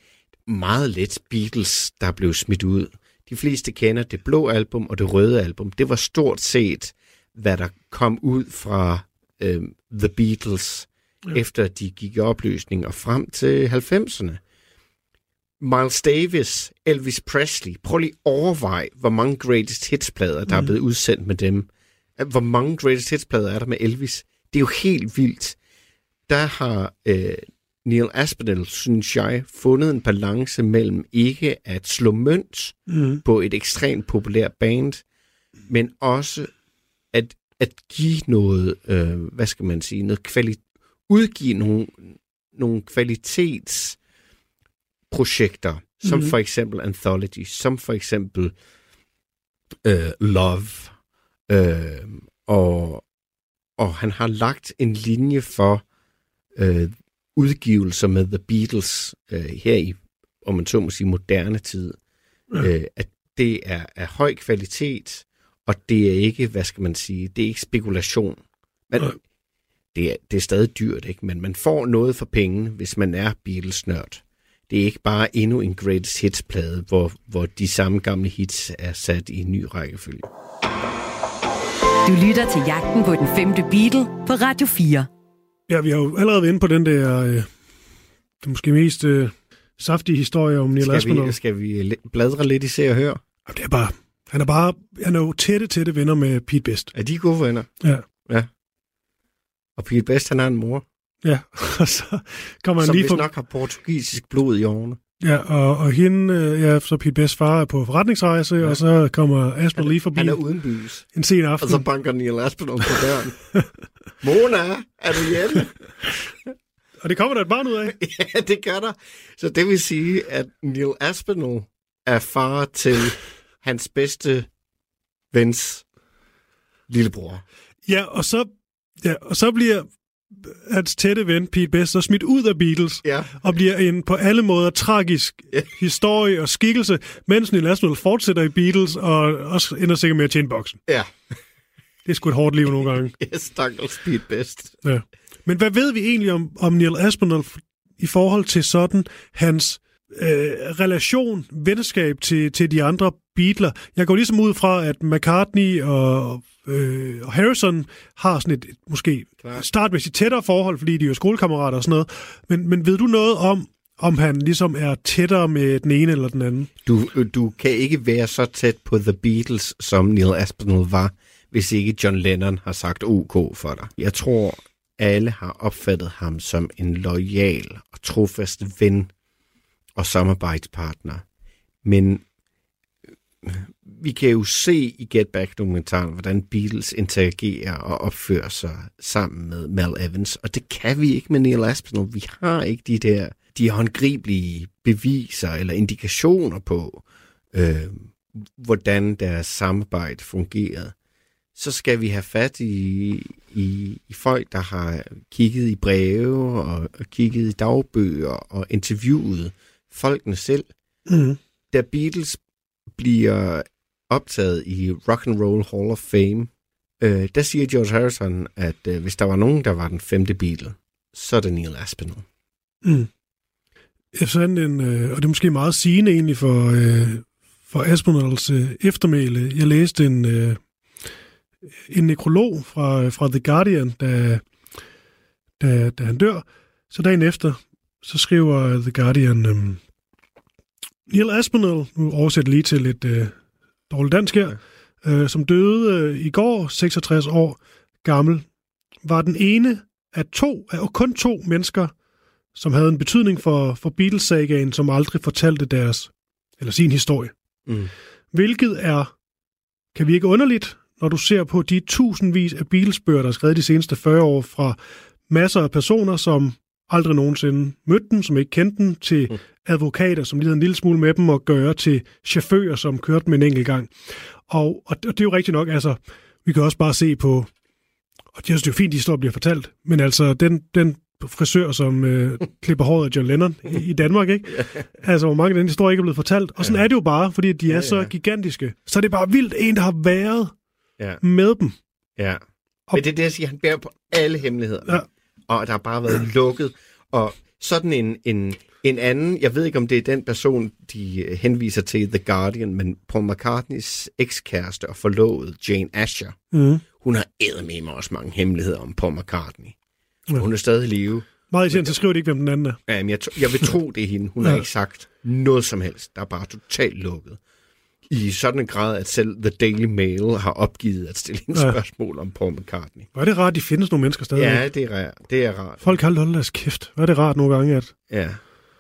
meget let Beatles, der blev smidt ud. De fleste kender det blå album og det røde album. Det var stort set, hvad der kom ud fra øh, The Beatles, ja. efter de gik i opløsning og frem til 90'erne. Miles Davis, Elvis Presley. Prøv lige at overveje, hvor mange greatest hits-plader, der mm. er blevet udsendt med dem. Hvor mange greatest hits-plader er der med Elvis? Det er jo helt vildt. Der har øh, Neil Aspinall, synes jeg, fundet en balance mellem ikke at slå mønt Mm. på et ekstremt populært band, men også at, at give noget, øh, hvad skal man sige, noget kvali- udgive nogle, nogle kvalitetsprojekter, som Mhm. for eksempel Anthology, som for eksempel øh, Love, øh, og, og han har lagt en linje for øh, udgivelser med The Beatles øh, her i, om man så må sige, moderne tid, Ja. øh, at det er af høj kvalitet, og det er ikke, hvad skal man sige, det er ikke spekulation. Men Nej. det er, det er stadig dyrt, ikke? Men man får noget for penge, hvis man er Beatles-nørd. Det er ikke bare endnu en greatest hits-plade, hvor, hvor de samme gamle hits er sat i en ny rækkefølge. Du lytter til Jagten på den femte Beatle på Radio 4. Ja, vi har jo allerede været inde på den der, øh, det måske mest øh, saftige historie om Neil Skal Aspinall. vi, skal vi bladre lidt i Se og Hør? Og Det er bare, han er bare, han er jo tætte, tætte venner med Pete Best. Er de gode venner? Ja. Ja. Og Pete Best, han har en mor, Ja, [laughs] og så kommer han som lige på... nok har portugisisk blod i årene. Ja, og, og hende, øh, ja, så Pete Best far er på forretningsrejse, ja. og så kommer Aspinall lige forbi Han er uden bys. en sen Og aften. så banker Neil Aspinall på døren. [laughs] Mona, er du hjemme? [laughs] Og det kommer der et barn ud af. [laughs] ja, det gør der. Så det vil sige, at Neil Aspinall er far til hans bedste vens lillebror. Ja, og så, ja, og så bliver hans tætte ven Pete Best så smidt ud af Beatles, Ja. og bliver en på alle måder tragisk Ja. historie og skikkelse, mens Neil Aspinall fortsætter i Beatles, og også ender sikkert med at tjene boksen. Ja. Det er sgu et hårdt liv nogle gange. [laughs] Yes, stakkels Pete Best. Ja. Men hvad ved vi egentlig om, om Neil Aspinall i forhold til sådan hans øh, relation, venskab til, til de andre Beatles? Jeg går ligesom ud fra, at McCartney og, øh, og Harrison har sådan et, et måske startmæssigt tættere forhold, fordi de er jo skolekammerater og sådan noget. Men, men ved du noget om, om han ligesom er tættere med den ene eller den anden? Du, du kan ikke være så tæt på The Beatles, som Neil Aspinall var, hvis ikke John Lennon har sagt OK for dig. Jeg tror, alle har opfattet ham som en lojal og trofast ven og samarbejdspartner. Men øh, vi kan jo se i Get Back-dokumentaren, hvordan Beatles interagerer og opfører sig sammen med Mal Evans, og det kan vi ikke med Neil Aspinall. Vi har ikke de der de håndgribelige beviser eller indikationer på, øh, hvordan deres samarbejde fungerede. Så skal vi have fat i, i, i folk, der har kigget i breve og, og kigget i dagbøger og interviewet folkene selv. Mm. Da Beatles bliver optaget i Rock and Roll Hall of Fame, øh, der siger George Harrison, at øh, hvis der var nogen, der var den femte Beatle, så er det Neil Aspinall. Mm. Jeg fandt en, øh, og det er måske meget sigende egentlig for, øh, for Aspinalls øh, eftermæle. Jeg læste en, øh, en nekrolog fra, fra The Guardian, da, da, da han dør. Så dagen efter, så skriver The Guardian, øh, Neil Aspinall, nu oversætter jeg lige til lidt øh, dårligt dansk her, øh, som døde øh, i går, 66 år gammel, var den ene af to, af kun to mennesker, som havde en betydning for, for Beatles-sagaen, som aldrig fortalte deres, eller sin historie. Mm. Hvilket er, kan virke underligt, når du ser på de tusindvis af Beatles-bøger, der er skrevet de seneste 40 år fra masser af personer, som aldrig nogensinde mødte dem, som ikke kendte dem, til Mm. advokater, som lige havde en lille smule med dem at gøre, til chauffører, som kørte med en enkelt gang. Og, og, det- og er jo rigtigt nok, altså, vi kan også bare se på, og det er jo fint, de historier bliver fortalt, men altså, den, den frisør, som øh, [laughs] klipper håret af John Lennon i, i Danmark, ikke? [laughs] Altså, hvor mange af den historie ikke er blevet fortalt. Og sådan ja. er det jo bare, fordi de er Ja, så ja. gigantiske. Så er det bare vildt en, der har været Ja. med dem. Ja. Men det er det, jeg siger, han bærer på alle hemmeligheder. Ja. Og der har bare været lukket. Og sådan en, en, en anden, jeg ved ikke, om det er den person, de øh, henviser til The Guardian, men Paul McCartneys ekskæreste og forlovede, Jane Asher, Mm. hun har med mig også mange hemmeligheder om Paul McCartney. Ja. Hun er stadig i live. Meget irriterende, så skriver de ikke, hvem den anden er. Ja, men jeg, jeg vil tro, det er hende. Hun har Ja. ikke sagt noget som helst. Der er bare totalt lukket. I sådan en grad, at selv The Daily Mail har opgivet at stille en Ja. spørgsmål om Paul McCartney. Hvor er det rart, at de findes nogle mennesker stadig. Ja, det er, rart. det er rart. Folk har holdt deres kæft. Hvor er det rart nogle gange, at... Ja,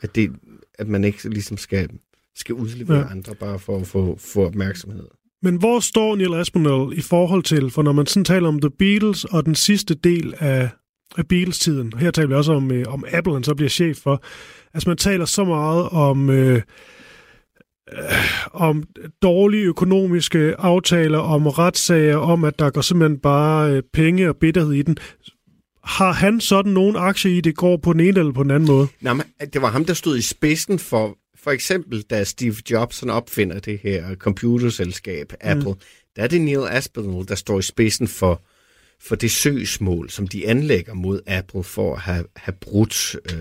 at, det, at man ikke ligesom skal, skal udlevere Ja. andre bare for at få, få opmærksomhed. Men hvor står Neil Aspinall i forhold til, for når man sådan taler om The Beatles og den sidste del af, af Beatles-tiden, her taler vi også om, øh, om Apple, han så bliver chef for, altså man taler så meget om, øh, om dårlige økonomiske aftaler, om retssager, om at der går simpelthen bare øh, penge og bitterhed i den. Har han sådan nogen aktie i, det går på den ene eller på den anden måde? Nej, men det var ham, der stod i spidsen for, for eksempel, da Steve Jobs han opfinder det her computerselskab, Apple, mm. der er det Neil Aspinall, der står i spidsen for, for det søgsmål, som de anlægger mod Apple for at have, have brudt øh,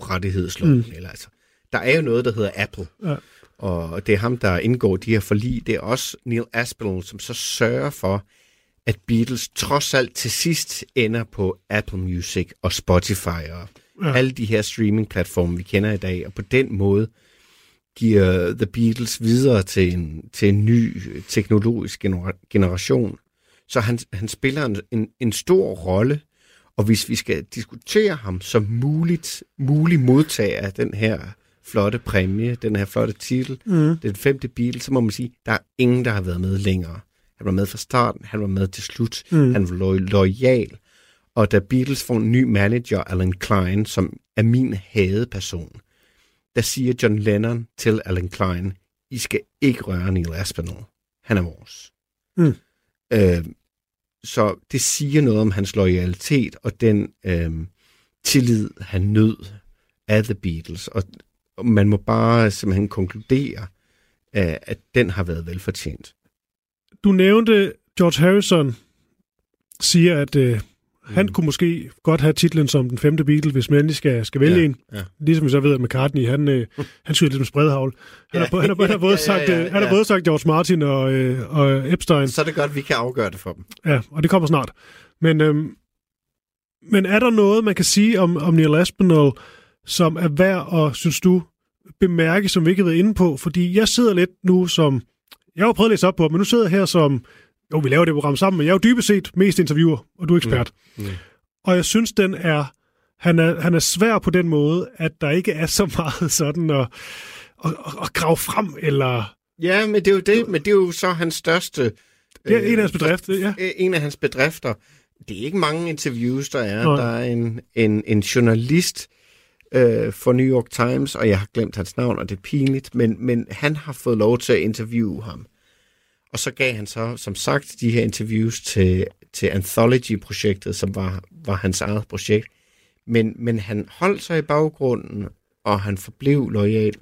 rettighedsloven. Mm. Mm. Eller, altså, der er jo noget, der hedder Apple, Ja. Og det er ham, der indgår de her forlig. Det er også Neil Aspinall, som så sørger for, at Beatles trods alt til sidst ender på Apple Music og Spotify og Ja. alle de her streaming-platforme, vi kender i dag. Og på den måde giver The Beatles videre til en, til en ny teknologisk genera- generation. Så han, han spiller en, en, en stor rolle, og hvis vi skal diskutere ham som muligt, mulig modtager af den her flotte præmie, den her flotte titel, Mm. den femte bil, så må man sige, der er ingen, der har været med længere. Han var med fra starten, han var med til slut, Mm. han var lo- lojal. Og da Beatles får en ny manager, Alan Klein, som er min hadeperson, der siger John Lennon til Alan Klein, I skal ikke røre Neil Aspinall. Han er vores. Mm. Øh, så det siger noget om hans loyalitet og den øh, tillid, han nød af The Beatles. Og, og man må bare simpelthen konkludere, øh, at den har været velfortjent. Du nævnte George Harrison siger, at øh, han Mm. kunne måske godt have titlen som den femte Beatle, hvis man endelig skal, skal vælge Ja, en. ja. Ligesom vi så ved, at McCartney, han, øh, han skyder lidt med spredhavl. Han, har, han, har, han, har [laughs] både Ja, sagt, ja, ja, øh, han har både sagt George Martin og, øh, og Epstein. Så er det godt, at vi kan afgøre det for dem. Ja, og det kommer snart. Men, øhm, men er der noget, man kan sige om, om Neil Aspinall, som er værd at, synes du, bemærke, som vi ikke har været inde på? Fordi jeg sidder lidt nu som... Jeg har jo prøvet at læse op på, men nu sidder jeg her som... Jo, vi laver det program sammen, men jeg er jo dybest set mest interviewer, og du er ekspert. Mm. Mm. Og jeg synes, den er... Han er, han er svær på den måde, at der ikke er så meget sådan at, at, at, at grave frem, eller... Ja, men det er jo det, men det er jo så hans største... Det er en af hans bedrifter, ja. øh, En af hans bedrifter. Det er ikke mange interviews, der er. Nej. Der er en, en, en journalist øh, for New York Times, og jeg har glemt hans navn, og det er pinligt, men, men han har fået lov til at interviewe ham. Og så gav han så, som sagt, de her interviews til, til Anthology-projektet, som var, var hans eget projekt. Men, men han holdt sig i baggrunden, og han forblev lojal.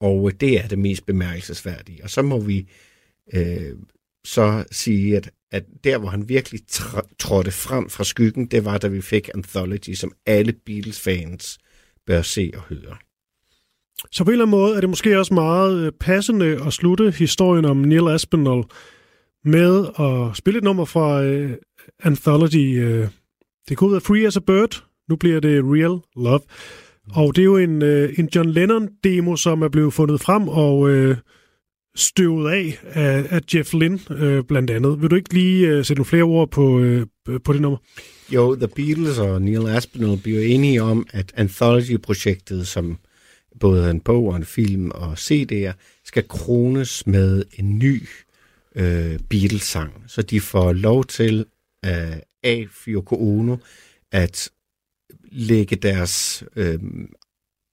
Og øh, det er det mest bemærkelsesværdige. Og så må vi øh, så sige, at, at der, hvor han virkelig tr- trådte frem fra skyggen, det var, da vi fik Anthology, som alle Beatles-fans bør se og høre. Så på en eller anden måde er det måske også meget øh, passende at slutte historien om Neil Aspinall med at spille et nummer fra uh, Anthology. Uh, det kunne være Free as a Bird. Nu bliver det Real Love. Og det er jo en, uh, en John Lennon-demo, som er blevet fundet frem og uh, støvet af, af af Jeff Lynne øh, blandt andet. Vil du ikke lige øh, sætte nogle flere ord på, øh, på det nummer? Jo, The Beatles og Neil Aspinall bliver enige om, at Anthology-projektet, som både en bog og en film og CD'er, skal krones med en ny øh, Beatles-sang. Så de får lov til øh, af Yoko Ono at lægge deres øh,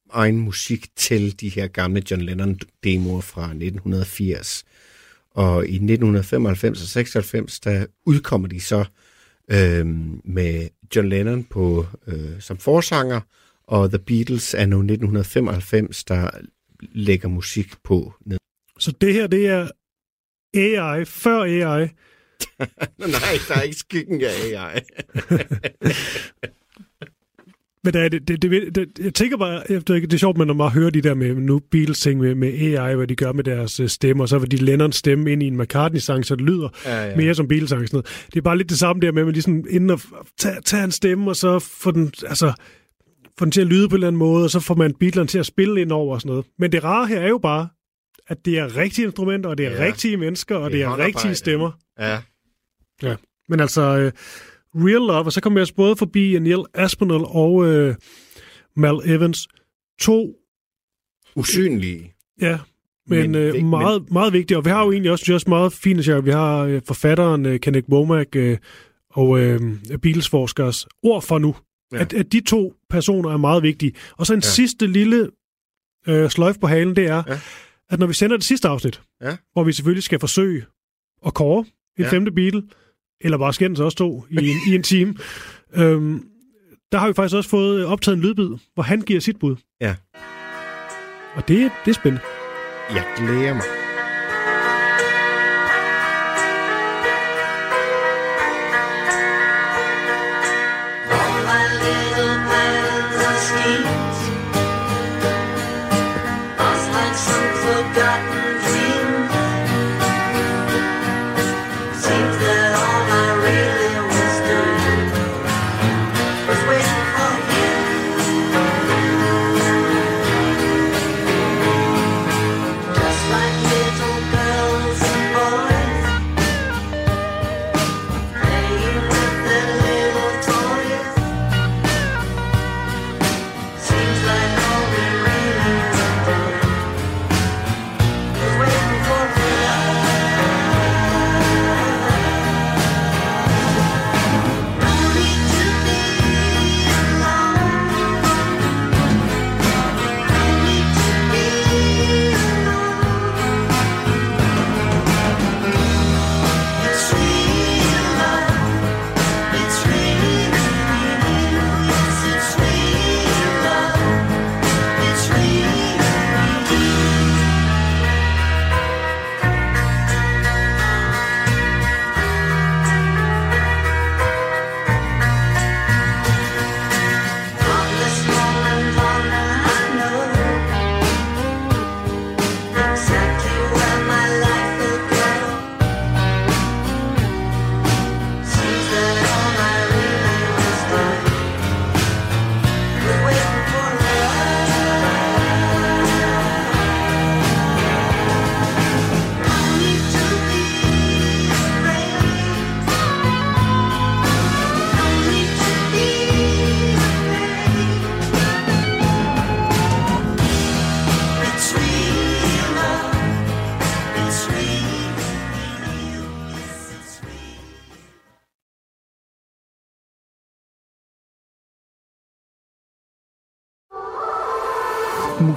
egen musik til de her gamle John Lennon-demoer fra 1980. Og i 1995 og 96, der udkommer de så øh, med John Lennon på øh, som forsanger, og The Beatles er nu 1995, der lægger musik på ned. Så det her, det er AI, før AI. [laughs] Nej, der er ikke skyggen af AI. [laughs] Men det, det, det, det, jeg tænker bare, jeg ved ikke, det er sjovt, men når man hører de der med nu Beatles ting med, med AI, hvad de gør med deres øh, stemmer, så vil de Lennon stemme ind i en McCartney-sang, så det lyder Ja, ja, mere som Beatles-sang. Sådan noget. Det er bare lidt det samme der med, at man ligesom inden at tage, tage en stemme, og så få den, altså, få den til at lyde på en eller anden måde, og så får man Beatlerne til at spille ind over og sådan noget. Men det rare her er jo bare, at det er rigtige instrumenter, og det er Ja. rigtige mennesker, og Det det er er, rigtige stemmer. Ja. Ja. Men altså, uh, Real Love, og så kommer jeg også både forbi Neil Aspinall og uh, Mal Evans. To, Usynlige. ja, men, Men uh, meget, men... meget vigtige. Og vi har jo egentlig også just meget fine sjov. Vi har uh, forfatteren uh, Kenneth Womack uh, og uh, Beatles-forskers ord for nu. Ja. At, at de to personer er meget vigtige. Og så en Ja. sidste lille uh, sløjf på halen, det er, Ja. at når vi sender det sidste afsnit, Ja. hvor vi selvfølgelig skal forsøge at kåre en ja. femte Beatle, eller bare skændes os to i en, i en time, [laughs] øhm, der har vi faktisk også fået optaget en lydbid, hvor han giver sit bud. Ja. Og det, det er spændende. Jeg glæder mig.